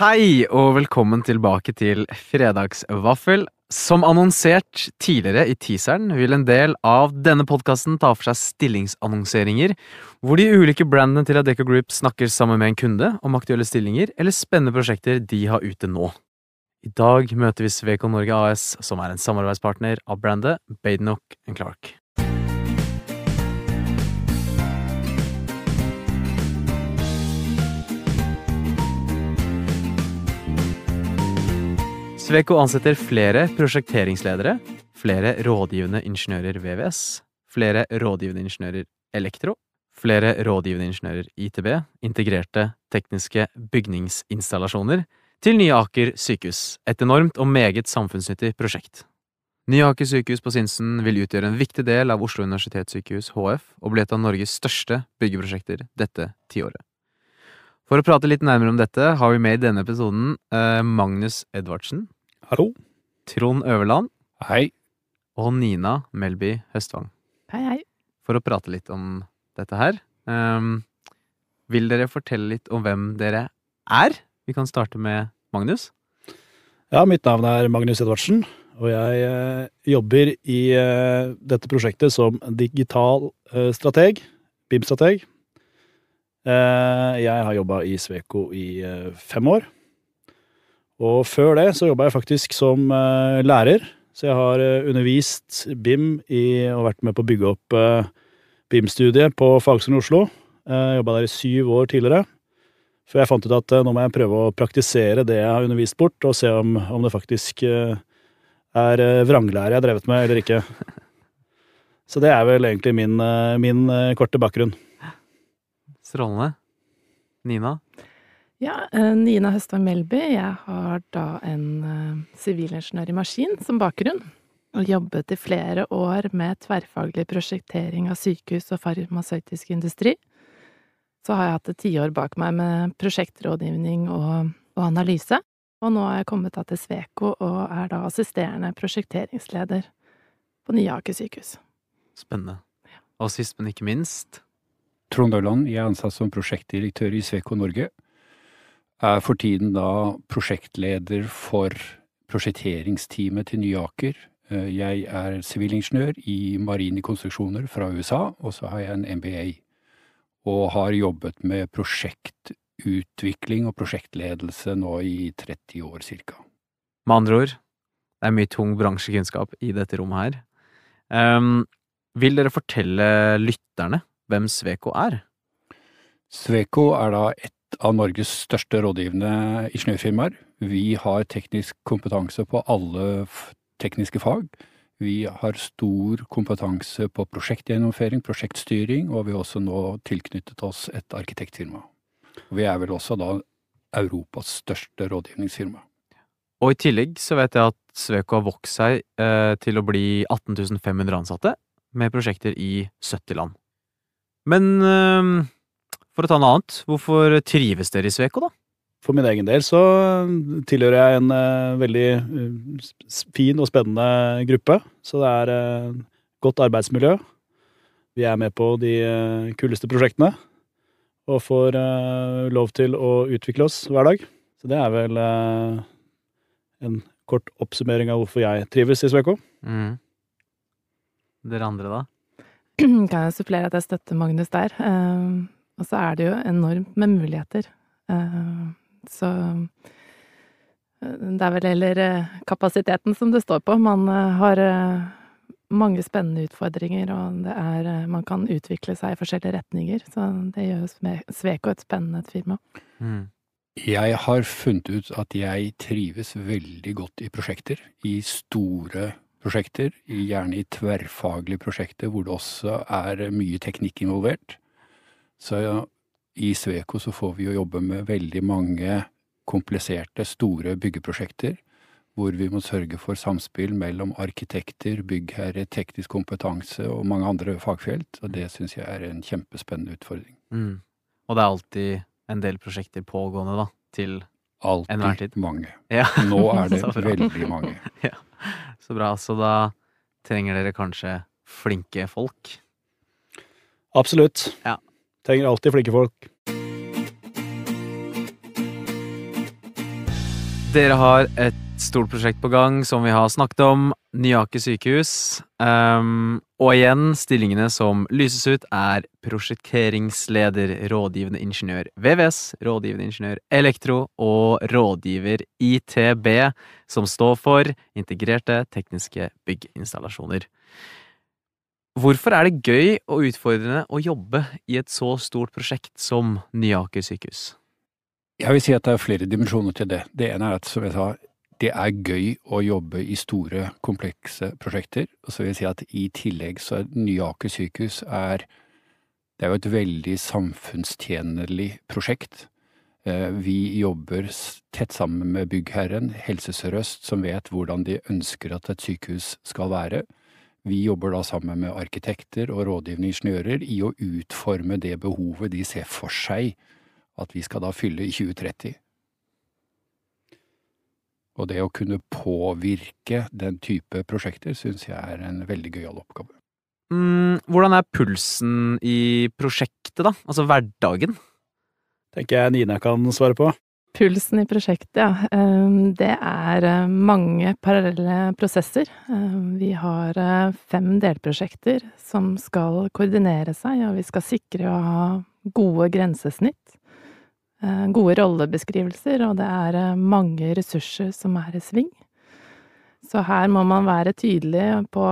Hei og velkommen tilbake til Fredagsvaffel. Som annonsert tidligere i teaseren vil en del av denne podkasten ta for seg stillingsannonseringer, hvor de ulike brandene til Adecco Group snakker sammen med en kunde om aktuelle stillinger eller spennende prosjekter de har ute nå. I dag møter vi Sveko Norge AS, som er en samarbeidspartner av brandet Badenoch Clark. Sveko ansetter flere prosjekteringsledere, flere rådgivende ingeniører VVS, flere rådgivende ingeniører elektro, flere rådgivende ingeniører ITB, integrerte tekniske bygningsinstallasjoner, til Nye Aker sykehus, et enormt og meget samfunnsnyttig prosjekt. Nye Aker sykehus på Sinsen vil utgjøre en viktig del av Oslo universitetssykehus HF og bli et av Norges største byggeprosjekter dette tiåret. For å prate litt nærmere om dette har vi med i denne episoden eh, Magnus Edvardsen, Hallo. Trond Øverland Hei. og Nina Melby Høstvang. Hei, hei. For å prate litt om dette her, Um, vil dere fortelle litt om hvem dere er? Vi kan starte med Magnus. Ja, mitt navn er Magnus Edvardsen, og jeg eh, jobber i eh, dette prosjektet som digital eh, strateg, BIM-strateg. Eh, jeg har jobba i Sveko i eh, fem år. Og før det så jobba jeg faktisk som eh, lærer, så jeg har eh, undervist BIM i, og vært med på å bygge opp eh, BIM-studiet på Fagskolen i Oslo. Uh, jobba der i syv år tidligere. Før jeg fant ut at nå må jeg prøve å praktisere det jeg har undervist bort, og se om, om det faktisk er vranglære jeg har drevet med, eller ikke. Så det er vel egentlig min, min korte bakgrunn. Strålende. Nina. Ja, eh, Nina Høstvang Melby. Jeg har da en eh, sivilingeniør i maskin som bakgrunn. Og jobbet i flere år med tverrfaglig prosjektering av sykehus og farmasøytisk industri. Så har jeg hatt et tiår bak meg med prosjektrådgivning og, og analyse. Og nå er jeg kommet da til Sveko og er da assisterende prosjekteringsleder på Nye Aker sykehus. Spennende. Og sist, men ikke minst, Trond Ørland, jeg er ansatt som prosjektdirektør i Sveko Norge. Er for tiden da prosjektleder for prosjekteringsteamet til Nye Aker. Eh, Jeg er sivilingeniør i marine konstruksjoner fra USA, og så har jeg en MBA. Og har jobbet med prosjektutvikling og prosjektledelse nå i 30 år cirka. med andre ord, det er mye tung bransjekunnskap i dette rommet her. Um, vil dere fortelle lytterne hvem Sveko er? Sveko er da et av Norges største rådgivende ingeniørfirmaer. Vi har teknisk kompetanse på alle tekniske fag. Vi har stor kompetanse på prosjektgjennomføring, prosjektstyring, og vi har også nå tilknyttet oss et arkitektfirma. Vi er vel også da Europas største rådgivningsfirma. Og i tillegg så vet jeg at Sveko har vokst seg eh, til å bli 18 500 ansatte, med prosjekter i 70 land. Men ehm, for å ta noe annet, hvorfor trives dere i Sveko, da? For min egen del så tilhører jeg en uh, veldig uh, fin og spennende gruppe. Så det er uh, godt arbeidsmiljø. Vi er med på de kuleste prosjektene. Og får lov til å utvikle oss hver dag. Så det er vel en kort oppsummering av hvorfor jeg trives i Sveko. Mm. Dere andre, da? kan jeg supplere at jeg støtter Magnus der. Eh, og så er det jo enormt med muligheter. Eh, så eh, det er vel heller eh, kapasiteten som det står på. Man har mange spennende utfordringer, og det er, man kan utvikle seg i forskjellige retninger. Så det gjør Sme- Sveko et spennende firma. Mm. Jeg har funnet ut at jeg trives veldig godt i prosjekter, i store prosjekter, gjerne i tverrfaglige prosjekter hvor det også er mye teknikk involvert. Så ja, i Sveko så får vi jo jobbe med veldig mange kompliserte, store byggeprosjekter, hvor vi må sørge for samspill mellom arkitekter, byggherre, teknisk kompetanse og mange andre fagfelt, og det syns jeg er en kjempespennende utfordring. Mm. Og det er alltid en del prosjekter pågående, da, til Enhver tid. Alltid mange. Ja. Nå er det veldig mange. Så bra. Så da trenger dere kanskje flinke folk. Absolutt. Ja. Trenger alltid flinke folk. Dere har et stort prosjekt på gang som vi har snakket om, Nyake sykehus. Um, og igjen, stillingene som lyses ut, er prosjekteringsleder, rådgivende ingeniør VVS, rådgivende ingeniør elektro og rådgiver ITB, som står for integrerte tekniske bygginstallasjoner. Hvorfor er det gøy og utfordrende å jobbe i et så stort prosjekt som Nyaker sykehus? Jeg vil si at det er flere dimensjoner til det. Det ene er at, som jeg sa, det er gøy å jobbe i store, komplekse prosjekter. Og så vil jeg si at i tillegg så er Nye Aker sykehus er Det er jo et veldig samfunnstjenlig prosjekt. Eh, vi jobber tett sammen med byggherren, Helse Sør-Øst, som vet hvordan de ønsker at et sykehus skal være. Vi jobber da sammen med arkitekter og rådgivende ingeniører i å utforme det behovet de ser for seg at vi skal da fylle i 2030. Og det å kunne påvirke den type prosjekter syns jeg er en veldig gøyal oppgave. Mm, hvordan er pulsen i prosjektet, da? Altså hverdagen? Tenker jeg Nina kan svare på. Pulsen i prosjektet, ja. Ehm, det er eh, mange parallelle prosesser. Ehm, vi har eh, fem delprosjekter som skal koordinere seg, og vi skal sikre å ha gode grensesnitt. Eh, gode rollebeskrivelser, og det er mange ressurser som er i sving. Så her må man være tydelig på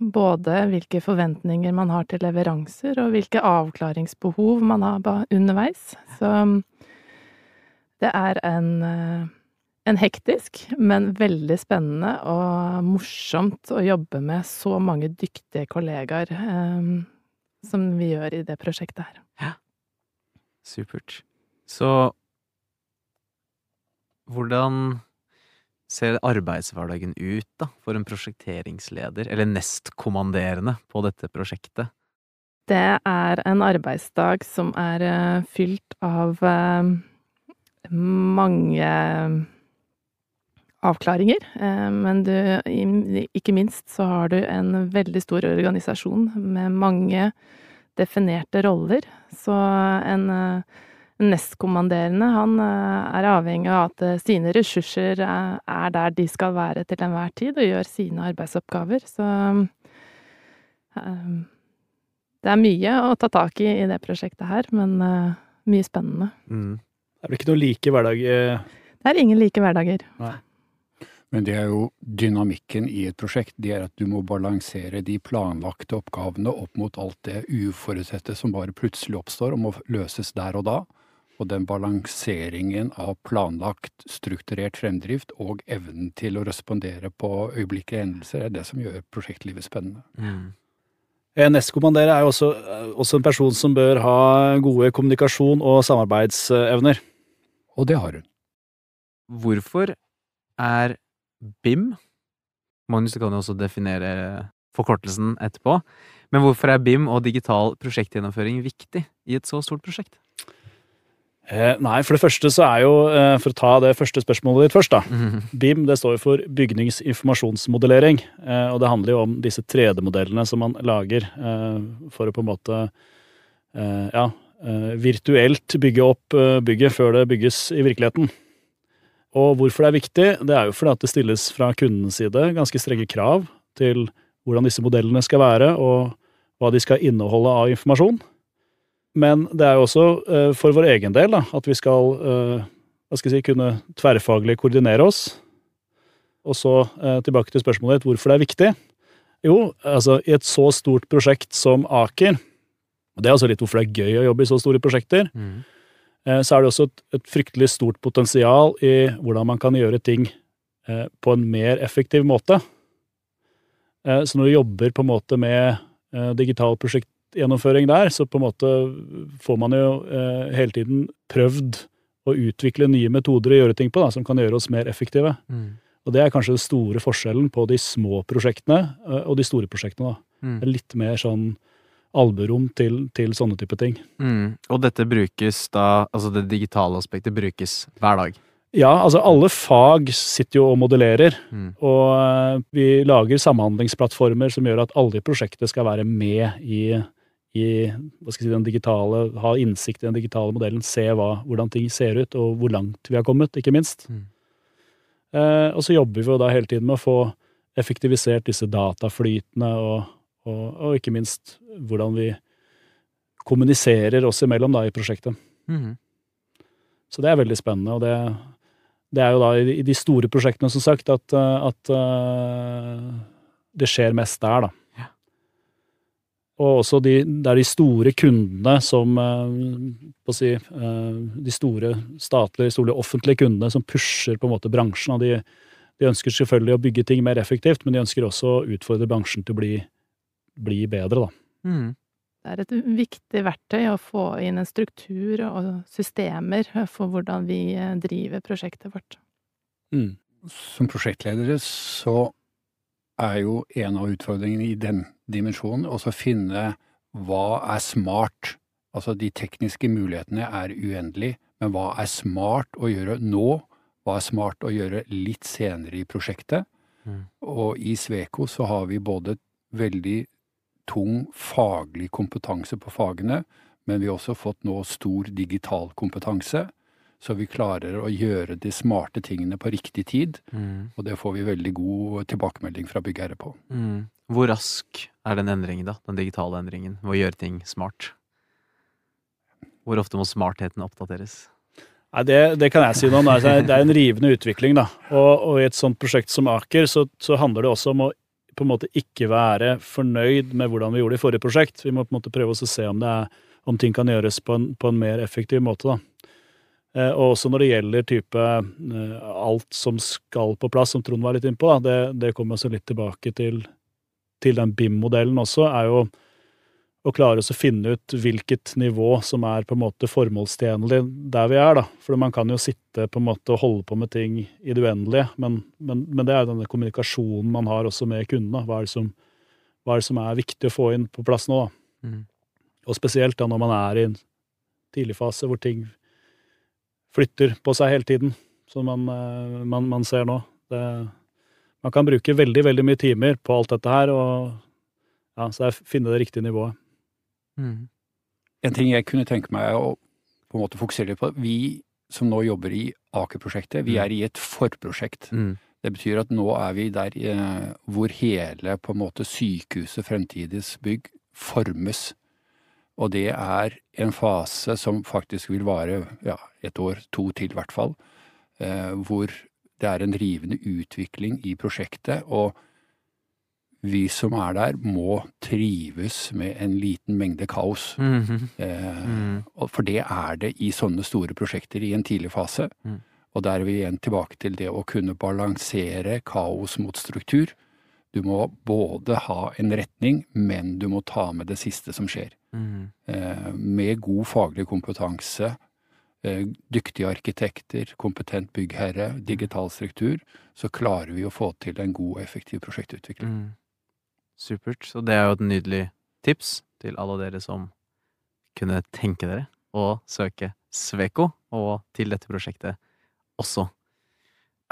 både hvilke forventninger man har til leveranser, og hvilke avklaringsbehov man har underveis. Så det er en, eh, en hektisk, men veldig spennende og morsomt å jobbe med så mange dyktige kollegaer um, som vi gjør i det prosjektet her. Ja. Supert. Så hvordan ser arbeidshverdagen ut, da, for en prosjekteringsleder, eller nestkommanderende på dette prosjektet? Det er en arbeidsdag som er uh, fylt av uh, mange avklaringer. Uh, men du, ikke minst så har du en veldig stor organisasjon med mange definerte roller. Så en nestkommanderende, han eh, er avhengig av at eh, sine ressurser eh, er der de skal være til enhver tid, og gjør sine arbeidsoppgaver. Så det er mye å ta tak i i det prosjektet her, men mye spennende. Mm. Det er vel ikke noe like hverdag? Det er ingen like hverdager. Nei. Men det er jo dynamikken i et prosjekt. Det er at du må balansere de planlagte oppgavene opp mot alt det uforutsette som bare plutselig oppstår og må løses der og da. Og den balanseringen av planlagt, strukturert fremdrift og evnen til å respondere på øyeblikkelige hendelser, er det som gjør prosjektlivet spennende. Mm. Nestkommanderer er jo også, også, en person som bør ha gode kommunikasjon- og samarbeidsevner. Og det har hun. Hvorfor er BIM Magnus, du kan jo også definere forkortelsen etterpå. Men hvorfor er BIM og digital prosjektgjennomføring viktig i et så stort prosjekt? Eh, nei, for det første så er jo, eh, for å ta det første spørsmålet ditt først, da. Mm. BIM det står jo for bygningsinformasjonsmodellering. Eh, og det handler jo om disse 3D-modellene som man lager eh, for å på en måte eh, ja, virtuelt bygge opp bygget før det bygges i virkeligheten. Og hvorfor det er viktig, det er jo fordi at det stilles fra kundens side ganske strenge krav til hvordan disse modellene skal være, og hva de skal inneholde av informasjon. Men det er jo også uh, for vår egen del da, at vi skal, uh, hva skal jeg si, kunne tverrfaglig koordinere oss. Og så uh, tilbake til spørsmålet ditt hvorfor det er viktig. Jo, altså i et så stort prosjekt som Aker, og det er også litt hvorfor det er gøy å jobbe i så store prosjekter, mm. så er det også et, et, fryktelig stort potensial i hvordan man kan gjøre ting på en mer effektiv måte. Så når du jobber på en måte med digital prosjekt gjennomføring der, så på en måte får man jo eh, hele tiden prøvd å utvikle nye metoder å gjøre ting på da, som kan gjøre oss mer effektive. Mm. Og det er kanskje den store forskjellen på de små prosjektene eh, og de store prosjektene. da. Mm. Litt mer sånn alburom til, til sånne type ting. Mm. Og dette brukes da, altså det digitale aspektet brukes hver dag? Ja, altså alle fag sitter jo og modellerer. Mm. Og eh, vi lager samhandlingsplattformer som gjør at alle i prosjektet skal være med i i hva skal jeg si, den digitale, ha innsikt i den digitale modellen, se hva, hvordan ting ser ut, og hvor langt vi har kommet, ikke minst. Mm. Eh, og så jobber vi jo da hele tiden med å få effektivisert disse dataflytene, og, og, og ikke minst hvordan vi kommuniserer oss imellom da i prosjektet. Mm. Så det er veldig spennende, og det, det er jo da i, de store prosjektene, som sagt, at, at eh, det skjer mest der, da. Og også de, det er de store kundene som eh, si, eh, De store statlige, store offentlige kundene som pusher på en måte bransjen. og de, de ønsker selvfølgelig å bygge ting mer effektivt, men de ønsker også å utfordre bransjen til å bli, bli bedre, da. Mm. Det er et viktig verktøy å få inn en struktur og systemer for hvordan vi eh, driver prosjektet vårt. Mm. Som prosjektledere så er jo en av utfordringene i den dimensjonen og så finne hva er smart. Altså de tekniske mulighetene er uendelige, men hva er smart å gjøre nå? Hva er smart å gjøre litt senere i prosjektet? Mm. Og i Sveko så har vi både veldig tung faglig kompetanse på fagene, men vi har også fått nå stor digital kompetanse, så vi klarer å gjøre de smarte tingene på riktig tid, mm. og det får vi veldig god tilbakemelding fra byggherre på. Mhm. Hvor rask er den endringen, da? Den digitale endringen? Med å gjøre ting smart? Hvor ofte må smartheten oppdateres? Nei, det, det kan jeg si noe om. Det er en rivende utvikling, da. Og, og i et sånt prosjekt som Aker, så, så handler det også om å på en måte ikke være fornøyd med hvordan vi gjorde det i forrige prosjekt. Vi må på en måte prøve oss å se om, det er, om ting kan gjøres på en, på en mer effektiv måte, da. Eh, og også når det gjelder type eh, alt som skal på plass, som Trond var litt innpå, da, det, det kommer også litt tilbake til, til den BIM-modellen også, er jo å klare å finne ut hvilket nivå som er på en måte formålstjenlig der vi er, da. For man kan jo sitte på en måte og holde på med ting i det uendelige, men, men, men det er denne kommunikasjonen man har også med kundene. Hva er det som, er, det som er viktig å få inn på plass nå, da. Mm. Og spesielt da når man er i en tidlig fase hvor ting flytter på seg hele tiden, som man, eh, man, man ser nå. Det, man kan bruke veldig, veldig mye timer på alt dette her, og ja, så er finne det riktige nivået. Mm. En ting jeg kunne tenke meg å på en måte fokusere litt på, vi som nå jobber i Aker-prosjektet, vi Mm. er i et forprosjekt. Mm. Det betyr at nå er vi der eh, hvor hele på en måte sykehuset, fremtidens bygg, formes. Og det er en fase som faktisk vil vare ja, et år, to til i hvert fall, eh, hvor det er en rivende utvikling i prosjektet, og vi som er der må trives med en liten mengde kaos. Mhm. Eh, mm. For det er det i sånne store prosjekter i en tidlig fase. Mm. Og der er vi igjen tilbake til det å kunne balansere kaos mot struktur. Du må både ha en retning, men du må ta med det siste som skjer. Mhm. Eh, med god faglig kompetanse, dyktige arkitekter, kompetent byggherre, digital struktur, så klarer vi å få til en god og effektiv prosjektutvikling. Mm. Supert. Så det er jo et nydelig tips til alle dere som kunne tenke dere å søke Sveko, og til dette prosjektet også.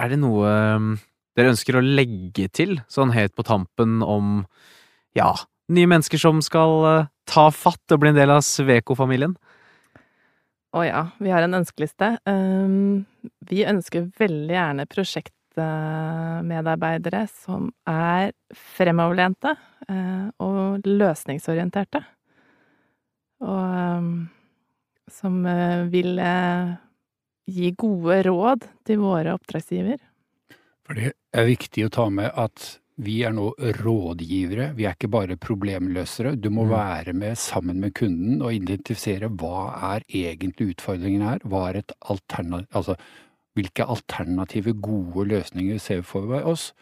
Er det noe um, dere ønsker å legge til, sånn helt på tampen, om ja, nye mennesker som skal uh, ta fatt og bli en del av Sveko-familien? Å ja, vi har en ønskeliste. Um, vi ønsker veldig gjerne prosjektmedarbeidere som er fremoverlente eh, og løsningsorienterte. Og um, som eh, vil eh, gi gode råd til våre oppdragsgiver. For det er viktig å ta med at vi er nå rådgivere, vi er ikke bare problemløsere. Du må Mm. være med sammen med kunden og identifisere hva er egentlig utfordringen her, hva er et alternativ, altså hvilke alternative gode løsninger ser vi for oss,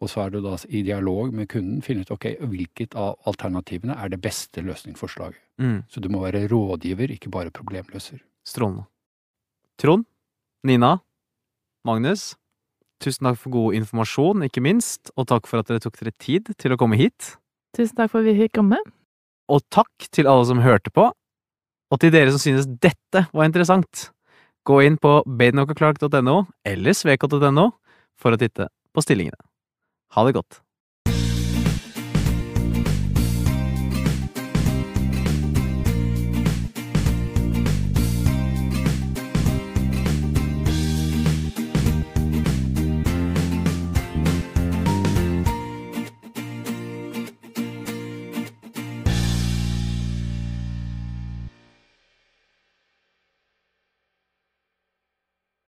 og så er du da i dialog med kunden finne ut ok, hvilket av alternativene er det beste løsningsforslaget. Mm, Så du må være rådgiver, ikke bare problemløser. strålende. Trond, Nina, Magnus, tusen takk for god informasjon, ikke minst, og takk for at dere tok dere tid til å komme hit. Tusen takk for at vi fikk komme. Og takk til alle som hørte på, og til dere som synes dette var interessant. Gå inn på badenokaclark.no eller svekot.no for å titte på stillingene. Ha det godt.